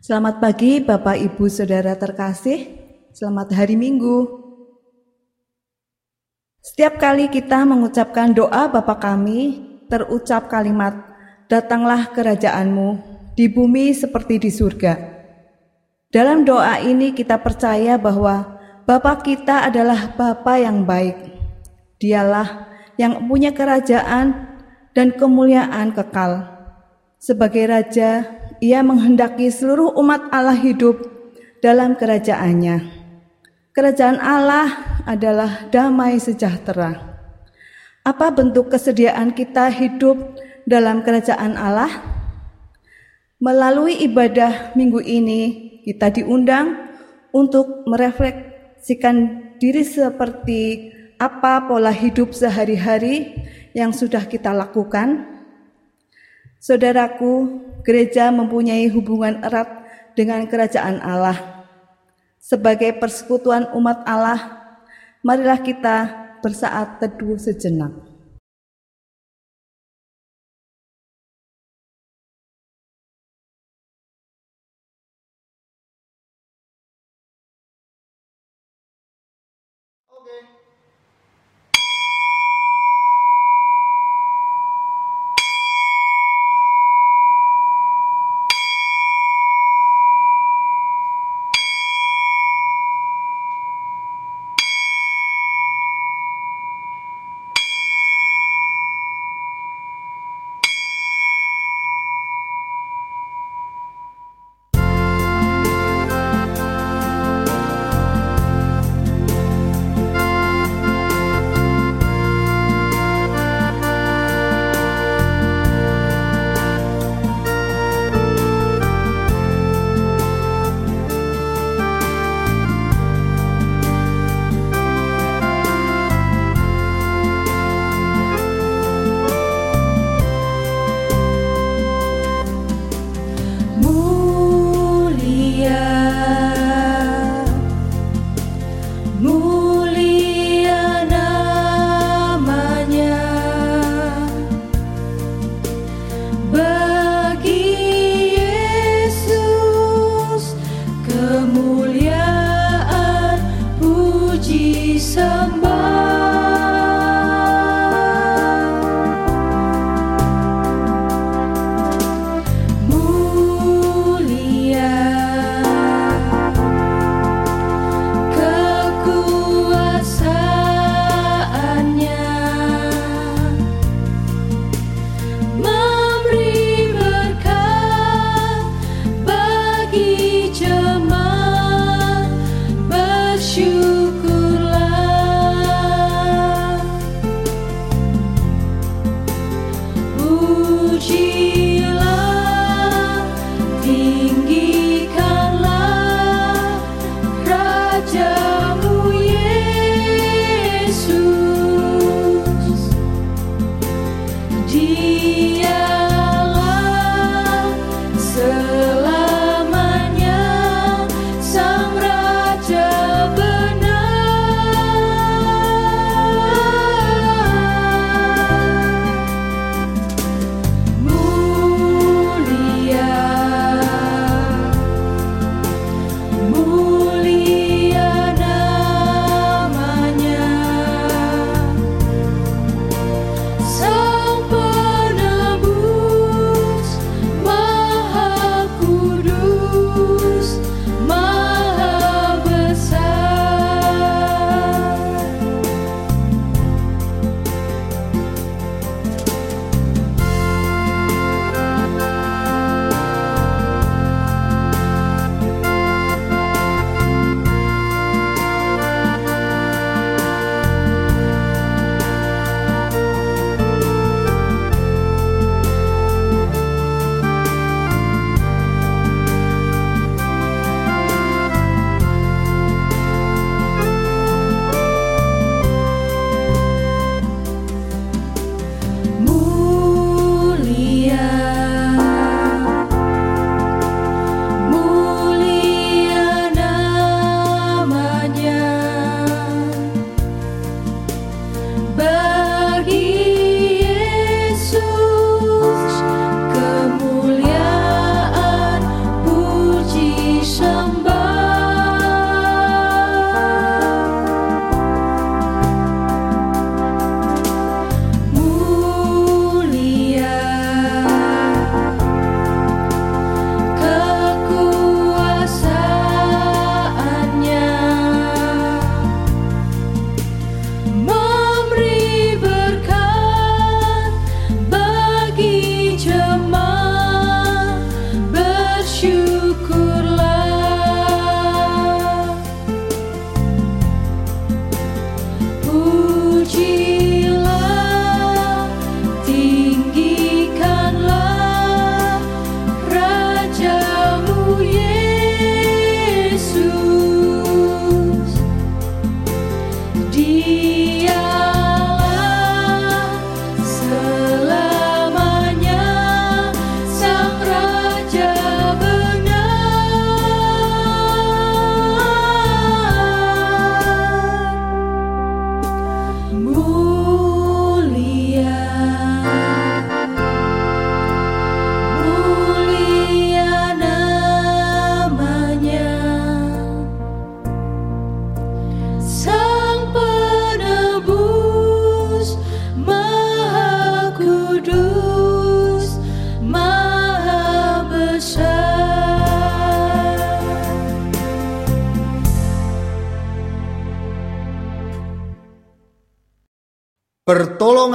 Selamat pagi Bapak Ibu Saudara terkasih. Selamat hari Minggu. Setiap kali kita mengucapkan doa Bapa kami, terucap kalimat, "Datanglah kerajaanmu di bumi seperti di surga." Dalam doa ini kita percaya bahwa Bapa kita adalah Bapa yang baik. Dialah yang punya kerajaan dan kemuliaan kekal. Sebagai raja, ia menghendaki seluruh umat Allah hidup dalam kerajaannya. Kerajaan Allah adalah damai sejahtera. Apa bentuk kesediaan kita hidup dalam kerajaan Allah? Melalui ibadah minggu ini, kita diundang untuk merefleksikan diri seperti apa pola hidup sehari-hari yang sudah kita lakukan. Saudaraku, gereja mempunyai hubungan erat dengan kerajaan Allah. Sebagai persekutuan umat Allah, marilah kita bersaat teduh sejenak. teacher.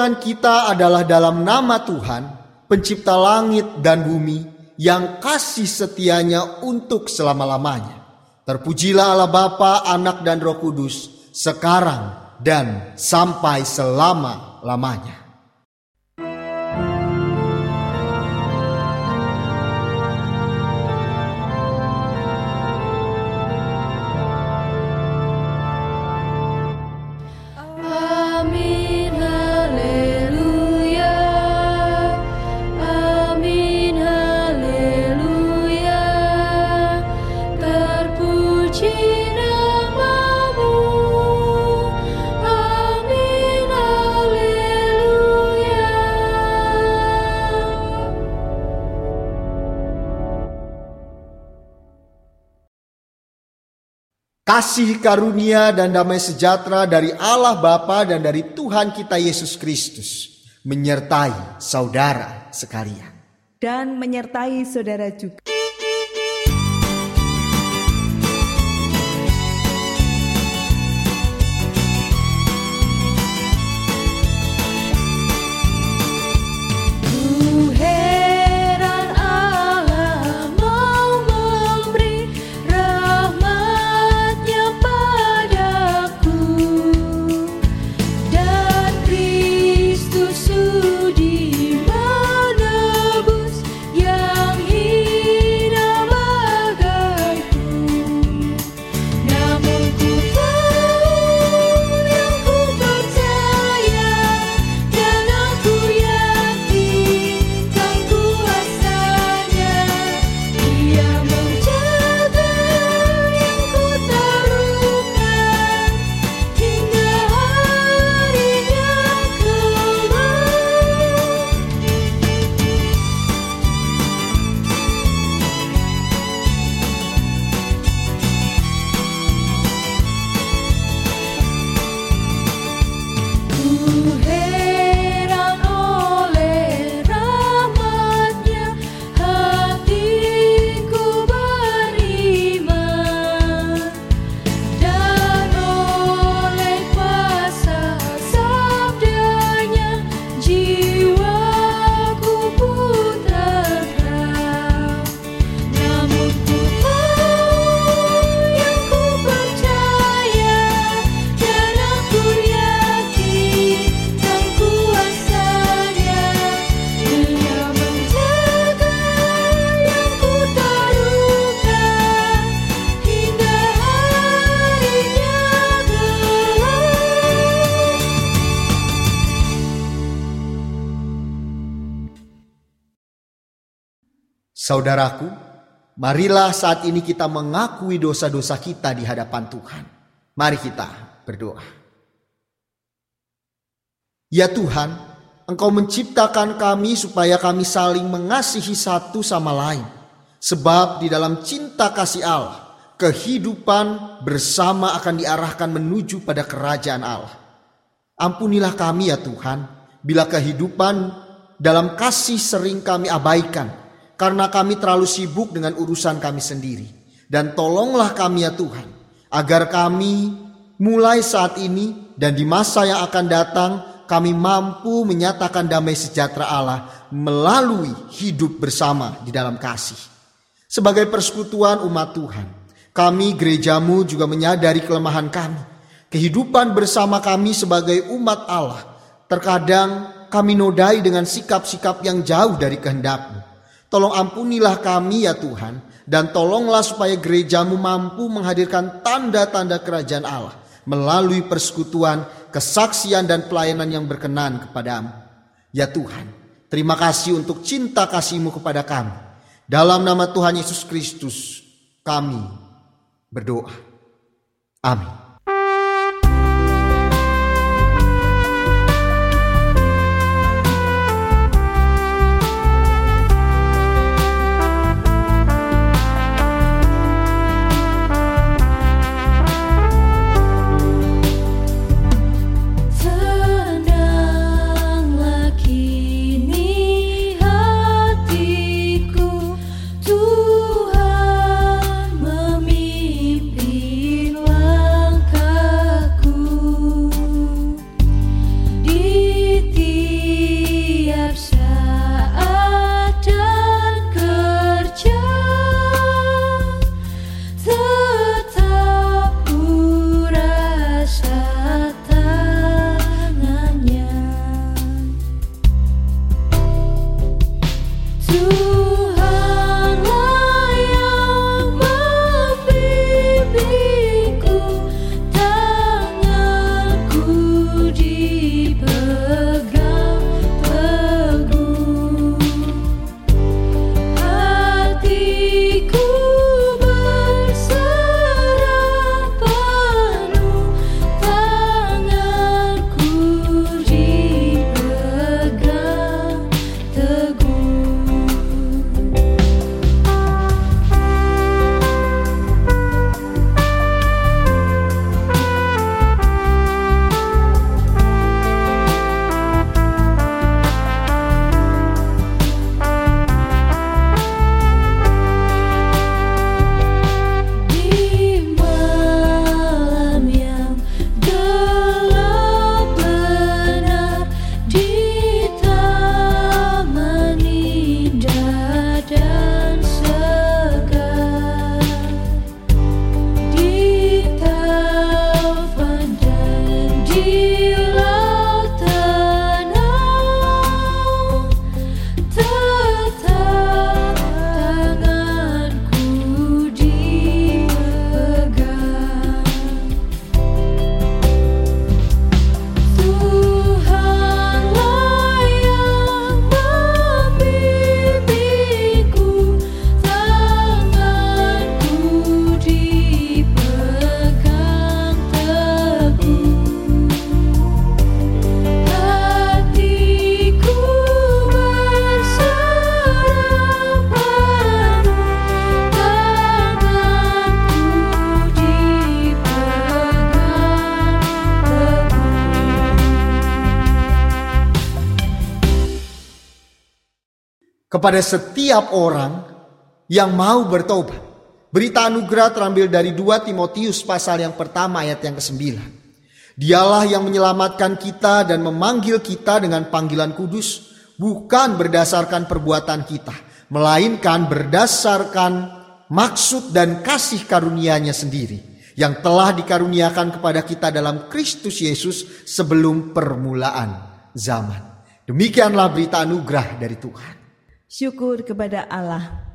Pertolongan kita adalah dalam nama Tuhan, pencipta langit dan bumi, yang kasih setianya untuk selama-lamanya. Terpujilah Allah Bapa, Anak dan Roh Kudus, sekarang dan sampai selama-lamanya. Kasih karunia dan damai sejahtera dari Allah Bapa dan dari Tuhan kita Yesus Kristus menyertai saudara sekalian. Dan menyertai saudara juga. Saudaraku, marilah saat ini kita mengakui dosa-dosa kita di hadapan Tuhan. Mari kita berdoa. Ya Tuhan, Engkau menciptakan kami supaya kami saling mengasihi satu sama lain. Sebab di dalam cinta kasih Allah, kehidupan bersama akan diarahkan menuju pada kerajaan Allah. Ampunilah kami ya Tuhan, bila kehidupan dalam kasih sering kami abaikan karena kami terlalu sibuk dengan urusan kami sendiri. Dan tolonglah kami ya Tuhan, agar kami mulai saat ini dan di masa yang akan datang kami mampu menyatakan damai sejahtera Allah melalui hidup bersama di dalam kasih. Sebagai persekutuan umat Tuhan, kami gerejamu juga menyadari kelemahan kami. Kehidupan bersama kami sebagai umat Allah terkadang kami nodai dengan sikap-sikap yang jauh dari kehendakmu. Tolong ampunilah kami ya Tuhan, dan tolonglah supaya gerejamu mampu menghadirkan tanda-tanda kerajaan Allah melalui persekutuan, kesaksian, dan pelayanan yang berkenan kepadamu. Ya Tuhan, terima kasih untuk cinta kasihmu kepada kami. Dalam nama Tuhan Yesus Kristus, kami berdoa. Amin. Kepada setiap orang yang mau bertobat. Berita anugerah terambil dari 2 Timotius pasal yang pertama ayat yang ke-9. Dialah yang menyelamatkan kita dan memanggil kita dengan panggilan kudus, bukan berdasarkan perbuatan kita, melainkan berdasarkan maksud dan kasih karunia-Nya sendiri yang telah dikaruniakan kepada kita dalam Kristus Yesus sebelum permulaan zaman. Demikianlah berita anugerah dari Tuhan. Syukur kepada Allah.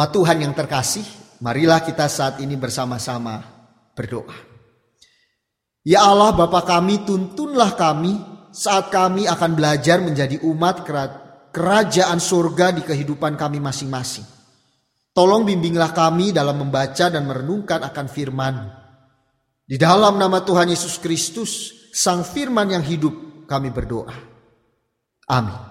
Umat Tuhan yang terkasih, marilah kita saat ini bersama-sama berdoa. Ya Allah Bapa kami, tuntunlah kami saat kami akan belajar menjadi umat kerajaan surga di kehidupan kami masing-masing. Tolong bimbinglah kami dalam membaca dan merenungkan akan firman. Di dalam nama Tuhan Yesus Kristus, Sang Firman yang hidup, kami berdoa. Amin.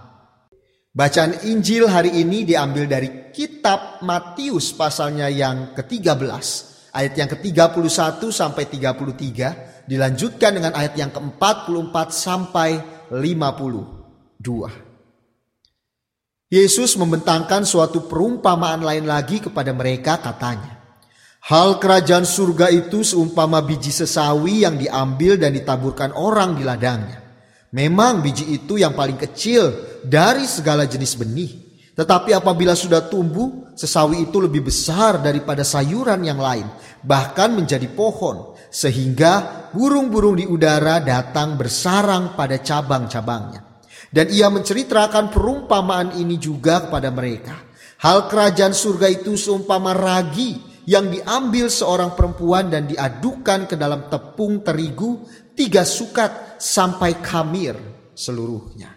Bacaan Injil hari ini diambil dari kitab Matius pasalnya yang ke-13. Ayat yang ke-31 sampai 33 dilanjutkan dengan ayat yang ke-44 sampai 52. Yesus membentangkan suatu perumpamaan lain lagi kepada mereka katanya. Hal kerajaan surga itu seumpama biji sesawi yang diambil dan ditaburkan orang di ladangnya. Memang biji itu yang paling kecil dari segala jenis benih. Tetapi apabila sudah tumbuh, sesawi itu lebih besar daripada sayuran yang lain, bahkan menjadi pohon, sehingga burung-burung di udara datang bersarang pada cabang-cabangnya. Dan ia menceritakan perumpamaan ini juga kepada mereka. Hal kerajaan surga itu seumpama ragi yang diambil seorang perempuan dan diadukan ke dalam tepung terigu tiga sukat sampai kamir seluruhnya.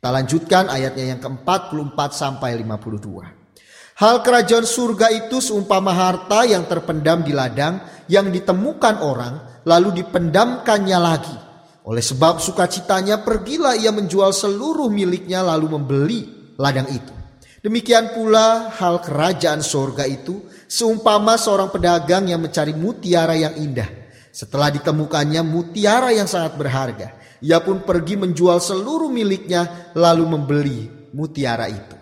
Kita lanjutkan ayatnya yang ke-44 sampai 52. Hal kerajaan surga itu seumpama harta yang terpendam di ladang yang ditemukan orang lalu dipendamkannya lagi oleh sebab sukacitanya pergilah ia menjual seluruh miliknya lalu membeli ladang itu. Demikian pula hal kerajaan sorga itu seumpama seorang pedagang yang mencari mutiara yang indah. Setelah ditemukannya mutiara yang sangat berharga, ia pun pergi menjual seluruh miliknya lalu membeli mutiara itu.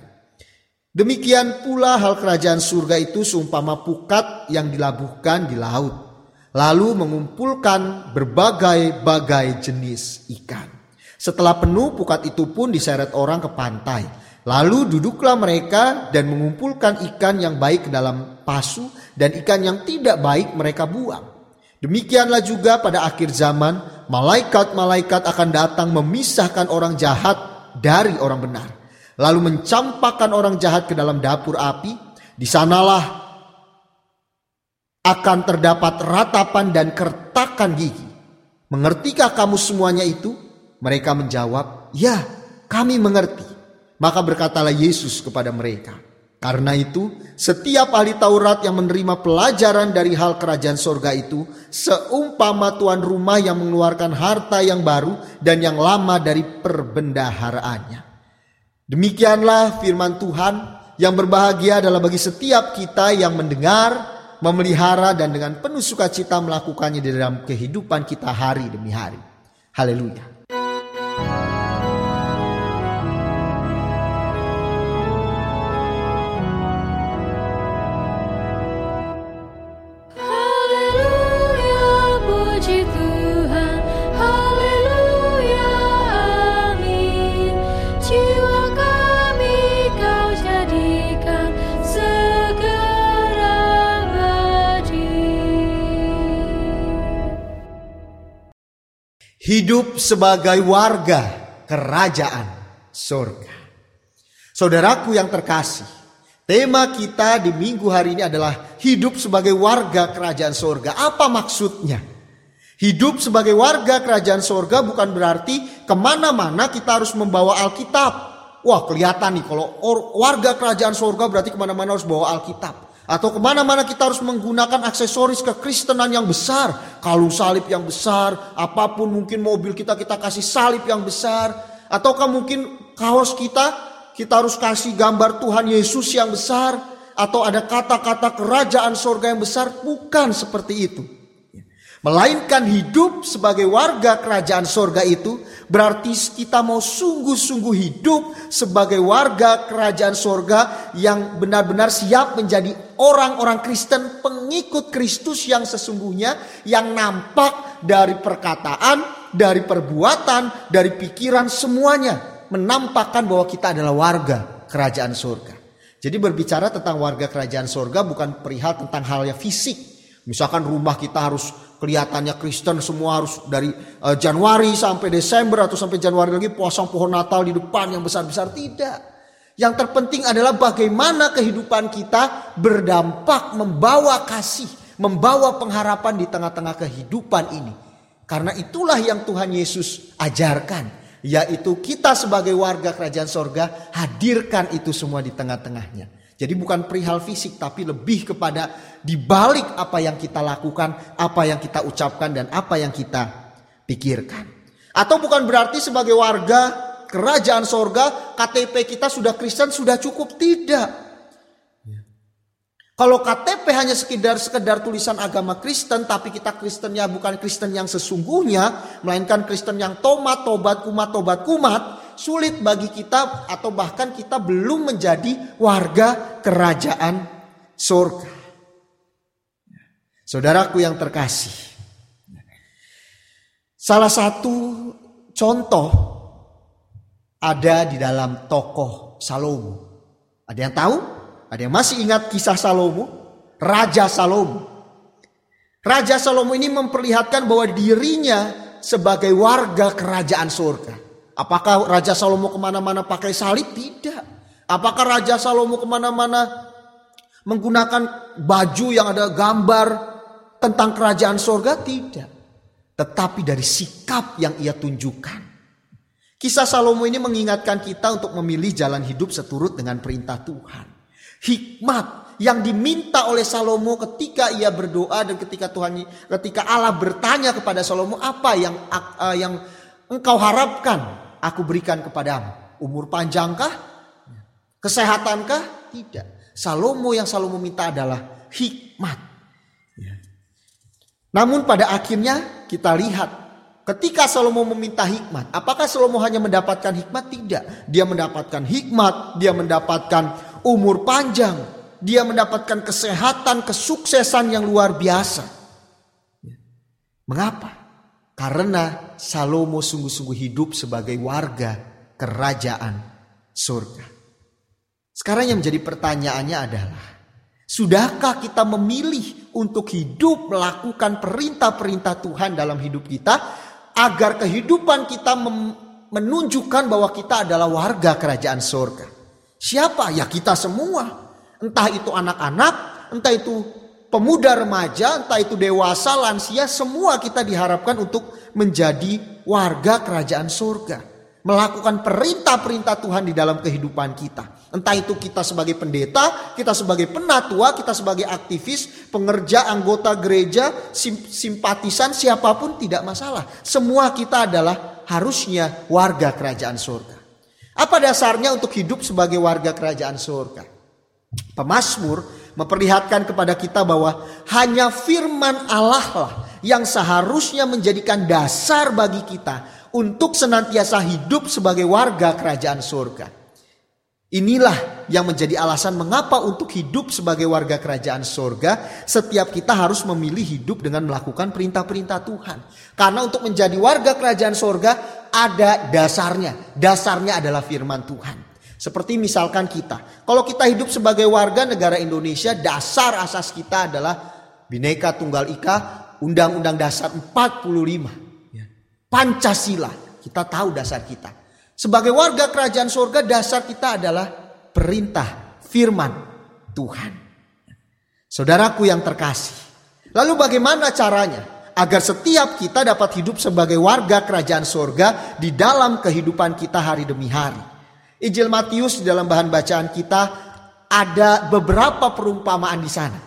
Demikian pula hal kerajaan surga itu seumpama pukat yang dilabuhkan di laut lalu mengumpulkan berbagai-bagai jenis ikan. Setelah penuh, pukat itu pun diseret orang ke pantai. Lalu duduklah mereka dan mengumpulkan ikan yang baik ke dalam pasu dan ikan yang tidak baik mereka buang. Demikianlah juga pada akhir zaman, malaikat-malaikat akan datang memisahkan orang jahat dari orang benar. Lalu mencampakkan orang jahat ke dalam dapur api. Di sanalah akan terdapat ratapan dan kertakan gigi. Mengertikah kamu semuanya itu? Mereka menjawab, "Ya, kami mengerti." Maka berkatalah Yesus kepada mereka, "Karena itu, setiap ahli Taurat yang menerima pelajaran dari hal kerajaan sorga itu, seumpama tuan rumah yang mengeluarkan harta yang baru dan yang lama dari perbendaharaannya." Demikianlah firman Tuhan yang berbahagia adalah bagi setiap kita yang mendengar memelihara dan dengan penuh sukacita melakukannya di dalam kehidupan kita hari demi hari. Haleluya. Hidup sebagai warga kerajaan surga. Saudaraku yang terkasih, tema kita di minggu hari ini adalah hidup sebagai warga kerajaan surga. Apa maksudnya? Hidup sebagai warga kerajaan surga bukan berarti ke mana-mana kita harus membawa Alkitab. Wah kelihatan nih kalau warga kerajaan surga berarti ke mana-mana harus bawa Alkitab. Atau ke mana-mana kita harus menggunakan aksesoris kekristenan yang besar. Kalung salib yang besar. Apa pun mungkin mobil kita kita kasih salib yang besar. Ataukah mungkin kaos kita kita harus kasih gambar Tuhan Yesus yang besar. Atau ada kata-kata kerajaan sorga yang besar. Bukan seperti itu. Melainkan hidup sebagai warga kerajaan sorga itu berarti kita mau sungguh-sungguh hidup sebagai warga kerajaan sorga yang benar-benar siap menjadi orang-orang Kristen pengikut Kristus yang sesungguhnya yang nampak dari perkataan, dari perbuatan, dari pikiran semuanya menampakkan bahwa kita adalah warga kerajaan sorga. Jadi berbicara tentang warga kerajaan sorga bukan perihal tentang hal yang fisik. Misalkan rumah kita harus kelihatannya Kristen semua harus dari uh, Januari sampai Desember atau sampai Januari lagi pasang pohon Natal di depan yang besar-besar tidak. Yang terpenting adalah bagaimana kehidupan kita berdampak membawa kasih, membawa pengharapan di tengah-tengah kehidupan ini. Karena itulah yang Tuhan Yesus ajarkan, yaitu kita sebagai warga kerajaan sorga hadirkan itu semua di tengah-tengahnya. Jadi bukan perihal fisik tapi lebih kepada dibalik apa yang kita lakukan, apa yang kita ucapkan dan apa yang kita pikirkan. Atau bukan berarti sebagai warga kerajaan sorga, KTP kita sudah Kristen sudah cukup tidak. Kalau KTP hanya sekedar sekedar tulisan agama Kristen, tapi kita Kristennya bukan Kristen yang sesungguhnya, melainkan Kristen yang tomat, tobat, kumat, tobat, kumat, sulit bagi kita atau bahkan kita belum menjadi warga kerajaan surga. Saudaraku yang terkasih, salah satu contoh ada di dalam tokoh Salomo. Ada yang tahu? Ada yang masih ingat kisah Salomo? Raja Salomo. Raja Salomo ini memperlihatkan bahwa dirinya sebagai warga kerajaan surga. Apakah Raja Salomo ke mana-mana pakai salib? Tidak. Apakah Raja Salomo ke mana-mana menggunakan baju yang ada gambar tentang kerajaan surga? Tidak. Tetapi dari sikap yang ia tunjukkan. Kisah Salomo ini mengingatkan kita untuk memilih jalan hidup seturut dengan perintah Tuhan. Hikmat yang diminta oleh Salomo ketika ia berdoa dan ketika Tuhan ketika Allah bertanya kepada Salomo apa yang uh, yang engkau harapkan aku berikan kepadamu? Umur panjangkah? Kesehatankah? Tidak. Salomo yang Salomo minta adalah hikmat. Ya. Namun pada akhirnya kita lihat Ketika Salomo meminta hikmat, apakah Salomo hanya mendapatkan hikmat? Tidak. Dia mendapatkan hikmat, dia mendapatkan umur panjang, dia mendapatkan kesehatan, kesuksesan yang luar biasa. Mengapa? Karena Salomo sungguh-sungguh hidup sebagai warga kerajaan surga. Sekarang yang menjadi pertanyaannya adalah, sudahkah kita memilih untuk hidup melakukan perintah-perintah Tuhan dalam hidup kita agar kehidupan kita menunjukkan bahwa kita adalah warga kerajaan surga. Siapa? Ya kita semua. Entah itu anak-anak, entah itu pemuda remaja, entah itu dewasa, lansia, semua kita diharapkan untuk menjadi warga kerajaan surga melakukan perintah-perintah Tuhan di dalam kehidupan kita. Entah itu kita sebagai pendeta, kita sebagai penatua, kita sebagai aktivis, pengerja, anggota gereja, simpatisan, siapa pun tidak masalah. Semua kita adalah harusnya warga kerajaan surga. Apa dasarnya untuk hidup sebagai warga kerajaan surga? Pemasmur memperlihatkan kepada kita bahwa hanya firman Allah lah yang seharusnya menjadikan dasar bagi kita untuk senantiasa hidup sebagai warga kerajaan surga. Inilah yang menjadi alasan mengapa untuk hidup sebagai warga kerajaan surga, setiap kita harus memilih hidup dengan melakukan perintah-perintah Tuhan. Karena untuk menjadi warga kerajaan surga ada dasarnya. Dasarnya adalah firman Tuhan. Seperti misalkan kita, kalau kita hidup sebagai warga negara Indonesia, dasar asas kita adalah Bhinneka Tunggal Ika, Undang-Undang Dasar 45. Pancasila. Kita tahu dasar kita. Sebagai warga kerajaan surga dasar kita adalah perintah firman Tuhan. Saudaraku yang terkasih. Lalu bagaimana caranya agar setiap kita dapat hidup sebagai warga kerajaan surga di dalam kehidupan kita hari demi hari. Injil Matius di dalam bahan bacaan kita ada beberapa perumpamaan di sana.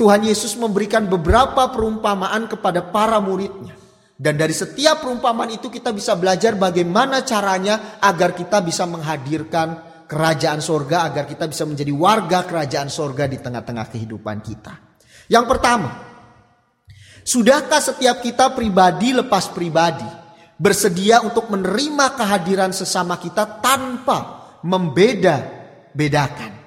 Tuhan Yesus memberikan beberapa perumpamaan kepada para muridnya. Dan dari setiap perumpamaan itu kita bisa belajar bagaimana caranya agar kita bisa menghadirkan kerajaan sorga, agar kita bisa menjadi warga kerajaan sorga di tengah-tengah kehidupan kita. Yang pertama, sudahkah setiap kita pribadi lepas pribadi bersedia untuk menerima kehadiran sesama kita tanpa membeda-bedakan?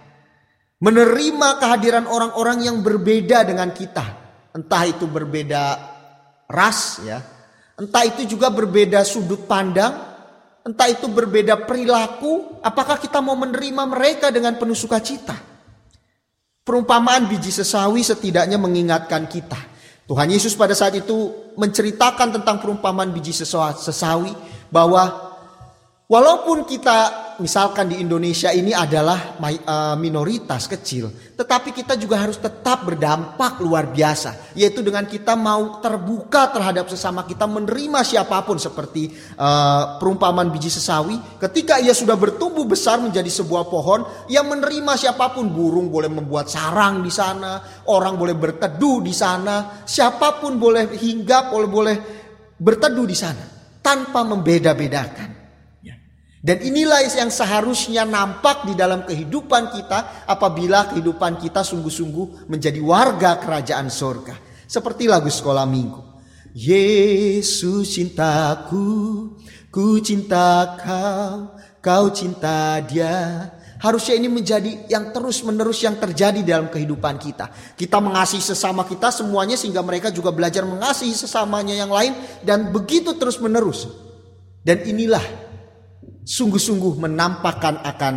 Menerima kehadiran orang-orang yang berbeda dengan kita, entah itu berbeda ras ya, Entah itu juga berbeda sudut pandang, entah itu berbeda perilaku, apakah kita mau menerima mereka dengan penuh sukacita? Perumpamaan biji sesawi setidaknya mengingatkan kita. Tuhan Yesus pada saat itu menceritakan tentang perumpamaan biji sesawi bahwa Walaupun kita misalkan di Indonesia ini adalah eh, minoritas kecil, tetapi kita juga harus tetap berdampak luar biasa, yaitu dengan kita mau terbuka terhadap sesama kita, menerima siapa pun seperti uh, perumpamaan biji sesawi. Ketika ia sudah bertumbuh besar menjadi sebuah pohon, ia menerima siapa pun. Burung boleh membuat sarang di sana, orang boleh berteduh di sana, siapa pun boleh hinggap, boleh boleh berteduh di sana tanpa membeda-bedakan. Dan inilah yang seharusnya nampak di dalam kehidupan kita apabila kehidupan kita sungguh-sungguh menjadi warga kerajaan sorga. Seperti lagu sekolah minggu. Yesus cintaku, ku cinta kau, kau cinta dia. Harusnya ini menjadi yang terus menerus yang terjadi dalam kehidupan kita. Kita mengasihi sesama kita semuanya sehingga mereka juga belajar mengasihi sesamanya yang lain. Dan begitu terus menerus. Dan inilah sungguh-sungguh menampakkan akan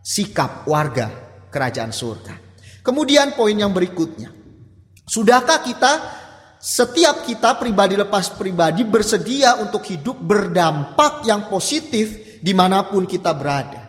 sikap warga kerajaan surga. Kemudian poin yang berikutnya. Sudahkah kita setiap kita pribadi lepas pribadi bersedia untuk hidup berdampak yang positif di mana pun kita berada.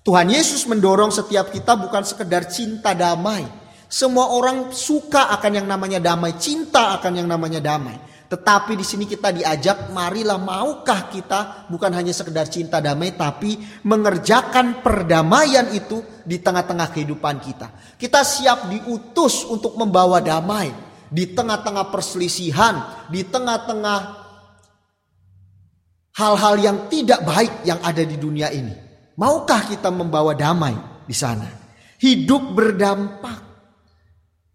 Tuhan Yesus mendorong setiap kita bukan sekedar cinta damai. Semua orang suka akan yang namanya damai, cinta akan yang namanya damai. Tetapi di sini kita diajak, marilah maukah kita bukan hanya sekedar cinta damai, tapi mengerjakan perdamaian itu di tengah-tengah kehidupan kita. Kita siap diutus untuk membawa damai di tengah-tengah perselisihan, di tengah-tengah hal-hal yang tidak baik yang ada di dunia ini. Maukah kita membawa damai di sana? Hidup berdampak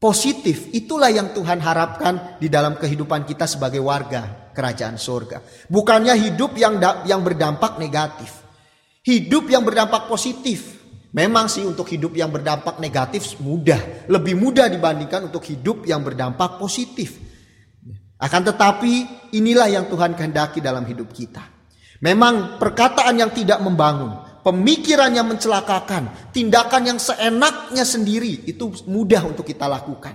positif. Itulah yang Tuhan harapkan di dalam kehidupan kita sebagai warga kerajaan surga. Bukannya hidup yang yang berdampak negatif. Hidup yang berdampak positif. Memang sih untuk hidup yang berdampak negatif mudah, lebih mudah dibandingkan untuk hidup yang berdampak positif. Akan tetapi inilah yang Tuhan kehendaki dalam hidup kita. Memang perkataan yang tidak membangun, pemikiran yang mencelakakan, tindakan yang seenaknya sendiri itu mudah untuk kita lakukan.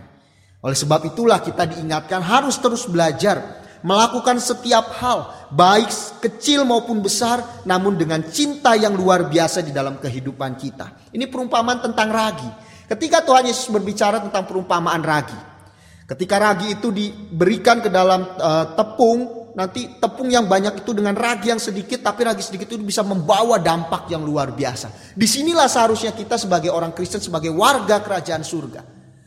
Oleh sebab itulah kita diingatkan harus terus belajar melakukan setiap hal, baik kecil maupun besar, namun dengan cinta yang luar biasa di dalam kehidupan kita. Ini perumpamaan tentang ragi. Ketika Tuhan Yesus berbicara tentang perumpamaan ragi, ketika ragi itu diberikan ke dalam uh, tepung, nanti tepung yang banyak itu dengan ragi yang sedikit tapi ragi sedikit itu bisa membawa dampak yang luar biasa. Di sinilah seharusnya kita sebagai orang Kristen sebagai warga kerajaan surga.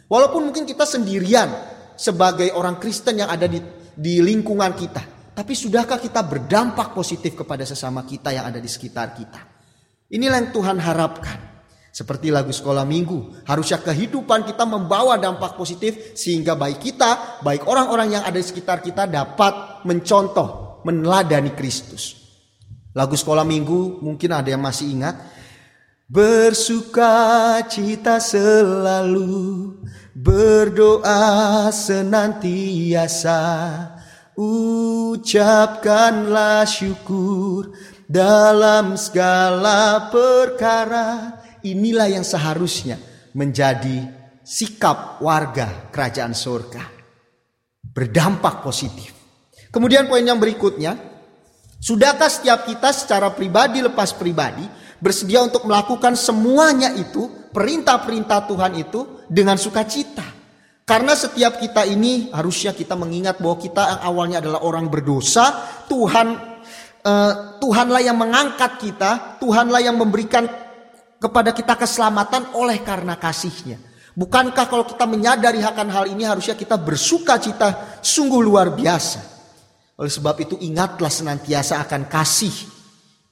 Walaupun mungkin kita sendirian sebagai orang Kristen yang ada di, di lingkungan kita. Tapi sudahkah kita berdampak positif kepada sesama kita yang ada di sekitar kita? Inilah yang Tuhan harapkan. Seperti lagu sekolah minggu, harusnya kehidupan kita membawa dampak positif sehingga baik kita, baik orang-orang yang ada di sekitar kita dapat mencontoh, meneladani Kristus. Lagu sekolah minggu mungkin ada yang masih ingat. Bersuka cita selalu, berdoa senantiasa, ucapkanlah syukur dalam segala perkara inilah yang seharusnya menjadi sikap warga kerajaan surga. Berdampak positif. Kemudian poin yang berikutnya, sudahkah setiap kita secara pribadi lepas pribadi bersedia untuk melakukan semuanya itu, perintah-perintah Tuhan itu dengan sukacita? Karena setiap kita ini harusnya kita mengingat bahwa kita yang awalnya adalah orang berdosa, Tuhan uh, Tuhanlah yang mengangkat kita, Tuhanlah yang memberikan kepada kita keselamatan oleh karena kasihnya. Bukankah kalau kita menyadari akan hal ini harusnya kita bersuka cita sungguh luar biasa. Oleh sebab itu ingatlah senantiasa akan kasih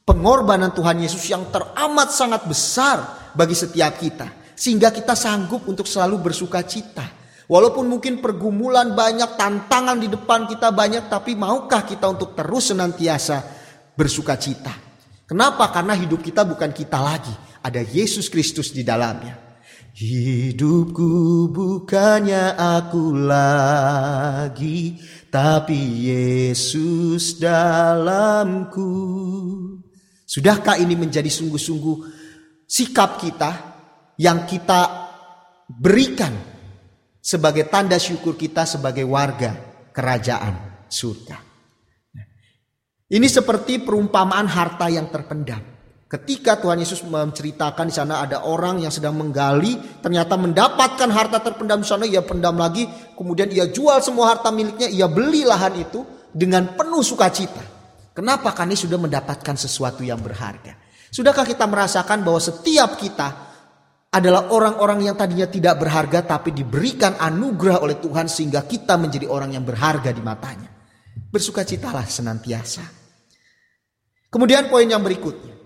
pengorbanan Tuhan Yesus yang teramat sangat besar bagi setiap kita. Sehingga kita sanggup untuk selalu bersuka cita. Walaupun mungkin pergumulan banyak, tantangan di depan kita banyak, tapi maukah kita untuk terus senantiasa bersuka cita? Kenapa? Karena hidup kita bukan kita lagi, ada Yesus Kristus di dalamnya. Hidupku bukannya aku lagi, tapi Yesus dalamku. Sudahkah ini menjadi sungguh-sungguh sikap kita yang kita berikan sebagai tanda syukur kita sebagai warga kerajaan surga? Ini seperti perumpamaan harta yang terpendam. Ketika Tuhan Yesus menceritakan di sana ada orang yang sedang menggali, ternyata mendapatkan harta terpendam di sana, ia pendam lagi, kemudian ia jual semua harta miliknya, ia beli lahan itu dengan penuh sukacita. Kenapa? Karena sudah mendapatkan sesuatu yang berharga. Sudahkah kita merasakan bahwa setiap kita adalah orang-orang yang tadinya tidak berharga tapi diberikan anugerah oleh Tuhan sehingga kita menjadi orang yang berharga di matanya. Bersukacitalah senantiasa. Kemudian poin yang berikutnya.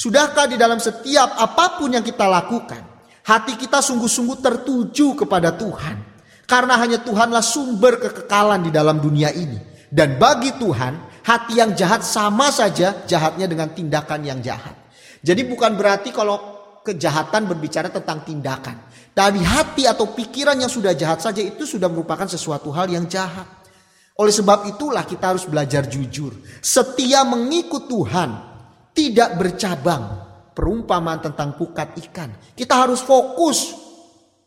Sudahkah di dalam setiap apa pun yang kita lakukan, hati kita sungguh-sungguh tertuju kepada Tuhan? Karena hanya Tuhanlah sumber kekekalan di dalam dunia ini. Dan bagi Tuhan, hati yang jahat sama saja jahatnya dengan tindakan yang jahat. Jadi bukan berarti kalau kejahatan berbicara tentang tindakan. Dari hati atau pikiran yang sudah jahat saja itu sudah merupakan sesuatu hal yang jahat. Oleh sebab itulah kita harus belajar jujur. Setia mengikut Tuhan tidak bercabang. Perumpamaan tentang pukat ikan. Kita harus fokus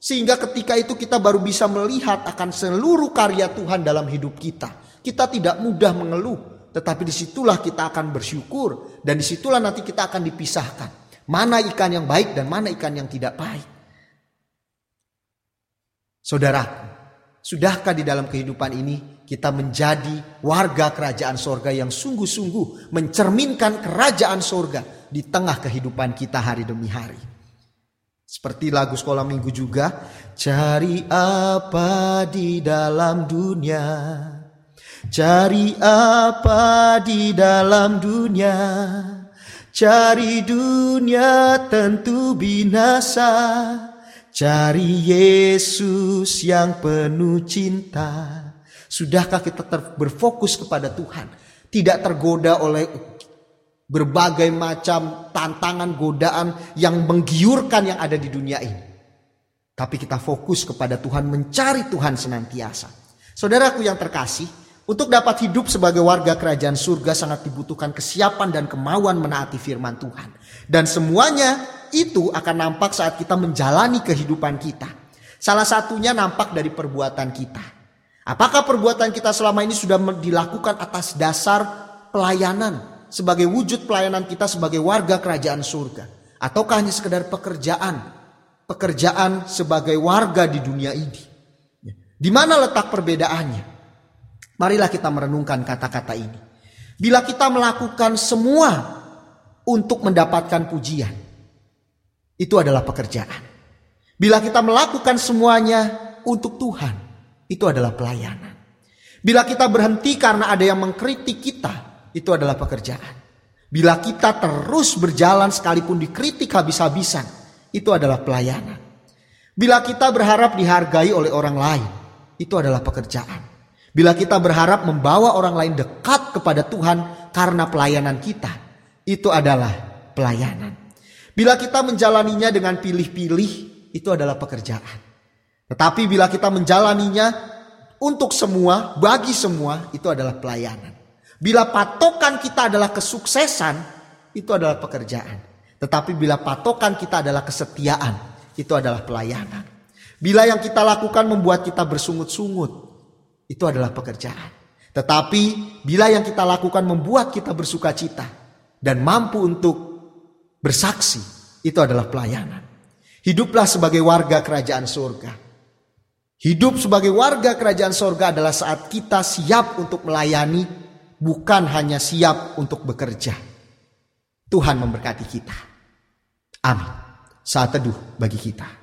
sehingga ketika itu kita baru bisa melihat akan seluruh karya Tuhan dalam hidup kita. Kita tidak mudah mengeluh, tetapi di situlah kita akan bersyukur dan di situlah nanti kita akan dipisahkan. Mana ikan yang baik dan mana ikan yang tidak baik. Saudaraku, sudahkah di dalam kehidupan ini kita menjadi warga kerajaan sorga yang sungguh-sungguh mencerminkan kerajaan sorga di tengah kehidupan kita hari demi hari. Seperti lagu sekolah minggu juga, cari apa di dalam dunia Cari apa di dalam dunia? Cari dunia tentu binasa. Cari Yesus yang penuh cinta. Sudahkah kita berfokus kepada Tuhan? Tidak tergoda oleh berbagai macam tantangan godaan yang menggiurkan yang ada di dunia ini. Tapi kita fokus kepada Tuhan, mencari Tuhan senantiasa. Saudaraku yang terkasih, untuk dapat hidup sebagai warga kerajaan surga sangat dibutuhkan kesiapan dan kemauan menaati firman Tuhan. Dan semuanya itu akan nampak saat kita menjalani kehidupan kita. Salah satunya nampak dari perbuatan kita. Apakah perbuatan kita selama ini sudah dilakukan atas dasar pelayanan sebagai wujud pelayanan kita sebagai warga kerajaan surga ataukah hanya sekedar pekerjaan pekerjaan sebagai warga di dunia ini? Di mana letak perbedaannya? Marilah kita merenungkan kata-kata ini. Bila kita melakukan semua untuk mendapatkan pujian, itu adalah pekerjaan. Bila kita melakukan semuanya untuk Tuhan, itu adalah pelayanan. Bila kita berhenti karena ada yang mengkritik kita, itu adalah pekerjaan. Bila kita terus berjalan sekalipun dikritik habis-habisan, itu adalah pelayanan. Bila kita berharap dihargai oleh orang lain, itu adalah pekerjaan. Bila kita berharap membawa orang lain dekat kepada Tuhan karena pelayanan kita, itu adalah pelayanan. Bila kita menjalaninya dengan pilih-pilih, itu adalah pekerjaan. Tetapi bila kita menjalaninya untuk semua, bagi semua, itu adalah pelayanan. Bila patokan kita adalah kesuksesan, itu adalah pekerjaan. Tetapi bila patokan kita adalah kesetiaan, itu adalah pelayanan. Bila yang kita lakukan membuat kita bersungut-sungut, itu adalah pekerjaan. Tetapi bila yang kita lakukan membuat kita bersuka cita dan mampu untuk bersaksi, itu adalah pelayanan. Hiduplah sebagai warga kerajaan surga. Hidup sebagai warga kerajaan surga adalah saat kita siap untuk melayani, bukan hanya siap untuk bekerja. Tuhan memberkati kita. Amin. Saat teduh bagi kita.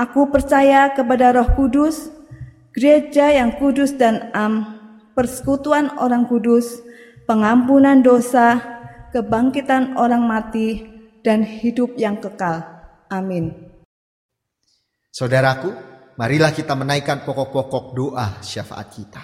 Aku percaya kepada Roh Kudus, gereja yang kudus dan am, persekutuan orang kudus, pengampunan dosa, kebangkitan orang mati, dan hidup yang kekal. Amin. Saudaraku, marilah kita menaikkan pokok-pokok doa syafaat kita.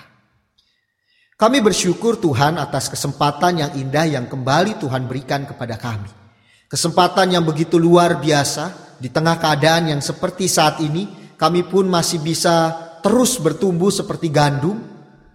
Kami bersyukur Tuhan atas kesempatan yang indah yang kembali Tuhan berikan kepada kami. Kesempatan yang begitu luar biasa di tengah keadaan yang seperti saat ini, kami pun masih bisa terus bertumbuh seperti gandum,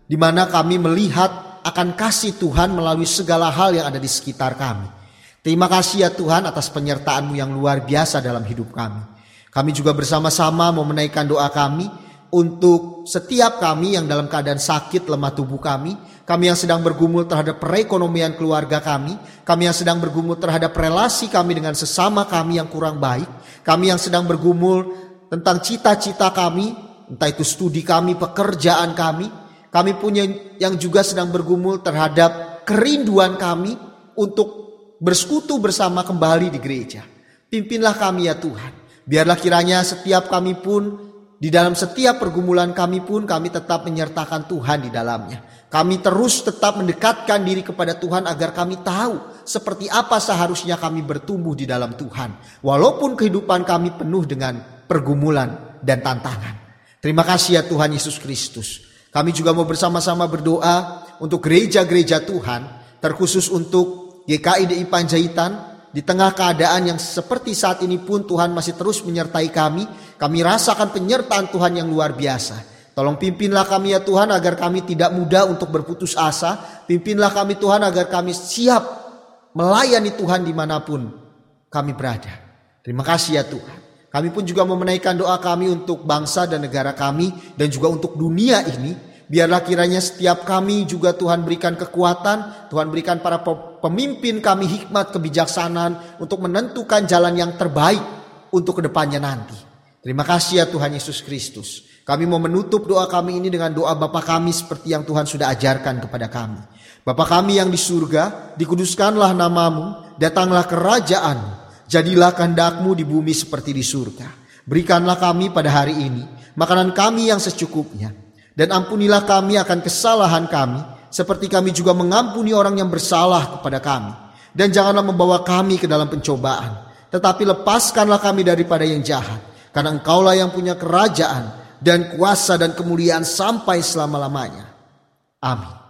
di mana kami melihat akan kasih Tuhan melalui segala hal yang ada di sekitar kami. Terima kasih ya Tuhan atas penyertaan-Mu yang luar biasa dalam hidup kami. Kami juga bersama-sama mau menaikkan doa kami untuk setiap kami yang dalam keadaan sakit lemah tubuh kami, kami yang sedang bergumul terhadap perekonomian keluarga kami, kami yang sedang bergumul terhadap relasi kami dengan sesama kami yang kurang baik, kami yang sedang bergumul tentang cita-cita kami, entah itu studi kami, pekerjaan kami, kami punya yang juga sedang bergumul terhadap kerinduan kami untuk bersekutu bersama kembali di gereja. Pimpinlah kami ya Tuhan. Biarlah kiranya setiap kami pun di dalam setiap pergumulan kami pun kami tetap menyertakan Tuhan di dalamnya. Kami terus tetap mendekatkan diri kepada Tuhan agar kami tahu seperti apa seharusnya kami bertumbuh di dalam Tuhan. Walaupun kehidupan kami penuh dengan pergumulan dan tantangan. Terima kasih ya Tuhan Yesus Kristus. Kami juga mau bersama-sama berdoa untuk gereja-gereja Tuhan, terkhusus untuk GKI DI Panjaitan, di tengah keadaan yang seperti saat ini pun Tuhan masih terus menyertai kami. Kami rasakan penyertaan Tuhan yang luar biasa. Tolong pimpinlah kami ya Tuhan agar kami tidak mudah untuk berputus asa. Pimpinlah kami Tuhan agar kami siap melayani Tuhan di mana pun kami berada. Terima kasih ya Tuhan. Kami pun juga mau menaikkan doa kami untuk bangsa dan negara kami dan juga untuk dunia ini Biarlah kiranya setiap kami juga Tuhan berikan kekuatan, Tuhan berikan para pemimpin kami hikmat kebijaksanaan untuk menentukan jalan yang terbaik untuk ke depannya nanti. Terima kasih ya Tuhan Yesus Kristus. Kami mau menutup doa kami ini dengan doa Bapa kami seperti yang Tuhan sudah ajarkan kepada kami. Bapa kami yang di surga, dikuduskanlah namamu, datanglah kerajaan, jadilah kehendakmu di bumi seperti di surga. Berikanlah kami pada hari ini makanan kami yang secukupnya dan ampunilah kami akan kesalahan kami, seperti kami juga mengampuni orang yang bersalah kepada kami. Dan janganlah membawa kami ke dalam pencobaan, tetapi lepaskanlah kami daripada yang jahat. Karena engkaulah yang punya kerajaan dan kuasa dan kemuliaan sampai selama-lamanya. Amin.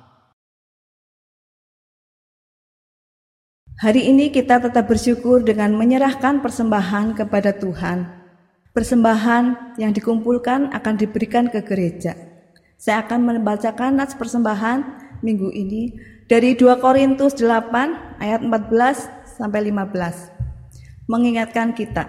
Hari ini kita tetap bersyukur dengan menyerahkan persembahan kepada Tuhan. Persembahan yang dikumpulkan akan diberikan ke gereja. Saya akan membacakan nats persembahan minggu ini dari 2 Korintus 8 ayat 14 sampai 15. Mengingatkan kita.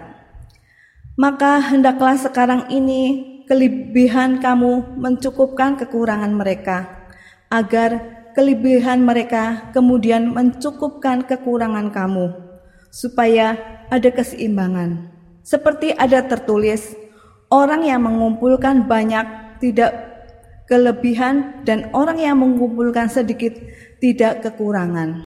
Maka hendaklah sekarang ini kelebihan kamu mencukupkan kekurangan mereka agar kelebihan mereka kemudian mencukupkan kekurangan kamu supaya ada keseimbangan. Seperti ada tertulis, orang yang mengumpulkan banyak tidak kelebihan dan orang yang mengumpulkan sedikit tidak kekurangan.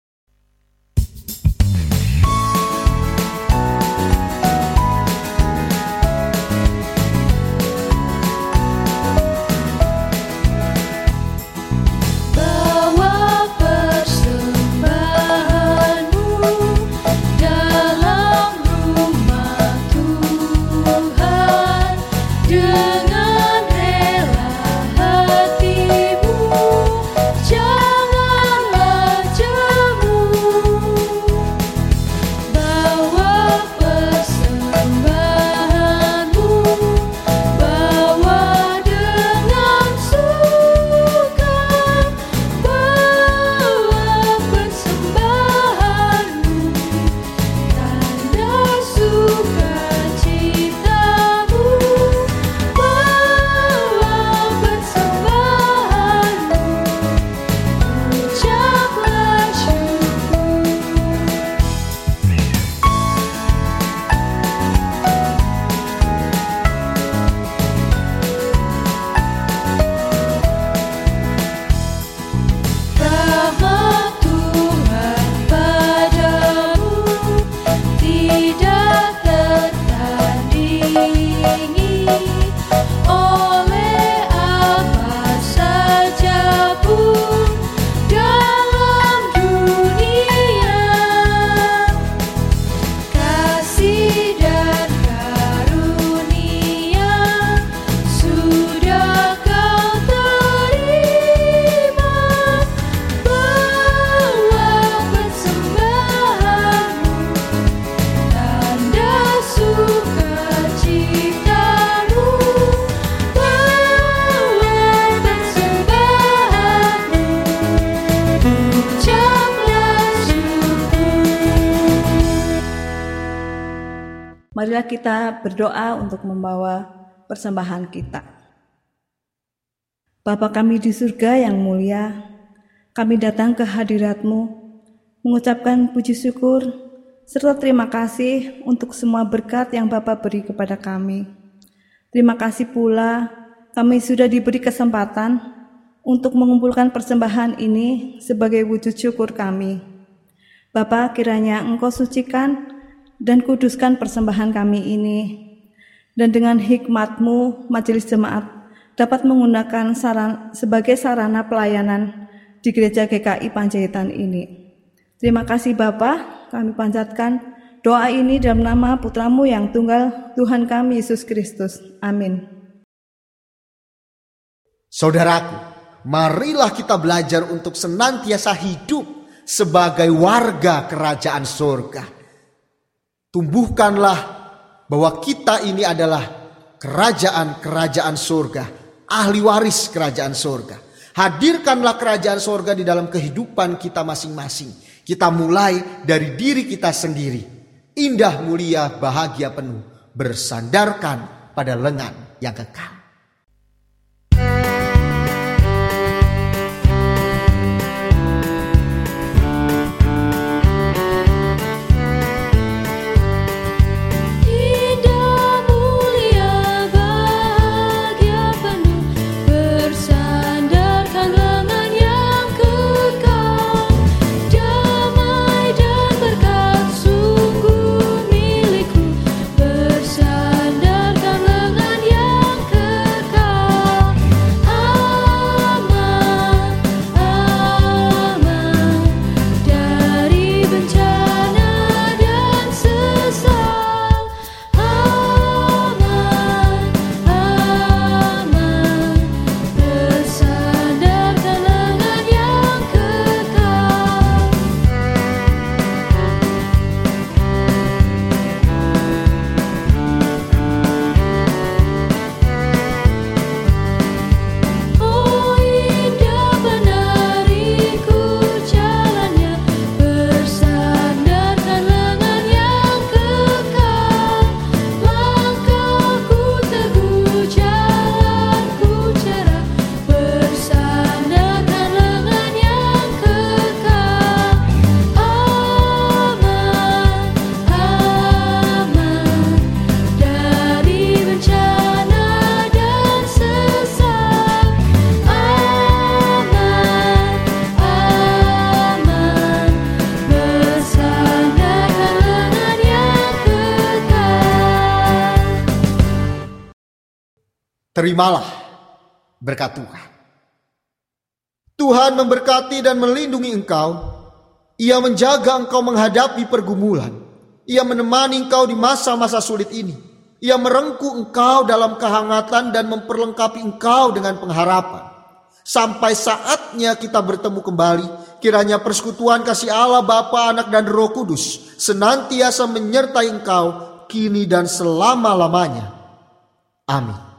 Marilah kita berdoa untuk membawa persembahan kita. Bapa kami di surga yang mulia, kami datang ke hadiratmu mengucapkan puji syukur serta terima kasih untuk semua berkat yang Bapak beri kepada kami. Terima kasih pula kami sudah diberi kesempatan untuk mengumpulkan persembahan ini sebagai wujud syukur kami. Bapa kiranya Engkau sucikan dan kuduskan persembahan kami ini, dan dengan hikmatmu majelis jemaat dapat menggunakan saran, sebagai sarana pelayanan di Gereja GKI Panjaitan ini. Terima kasih Bapa, kami panjatkan doa ini dalam nama putramu yang tunggal Tuhan kami Yesus Kristus. Amin. Saudaraku, marilah kita belajar untuk senantiasa hidup sebagai warga kerajaan surga. Tumbuhkanlah bahwa kita ini adalah kerajaan-kerajaan surga ahli waris kerajaan sorga. Hadirkanlah kerajaan sorga di dalam kehidupan kita masing-masing. Kita mulai dari diri kita sendiri. Indah, mulia, bahagia penuh. Bersandarkan pada lengan yang kekal. Terimalah berkat Tuhan. Tuhan memberkati dan melindungi engkau. Ia menjaga engkau menghadapi pergumulan. Ia menemani engkau di masa-masa sulit ini. Ia merengkuh engkau dalam kehangatan dan memperlengkapi engkau dengan pengharapan. Sampai saatnya kita bertemu kembali, kiranya persekutuan kasih Allah Bapa, Anak dan Roh Kudus senantiasa menyertai engkau kini dan selama-lamanya. Amin.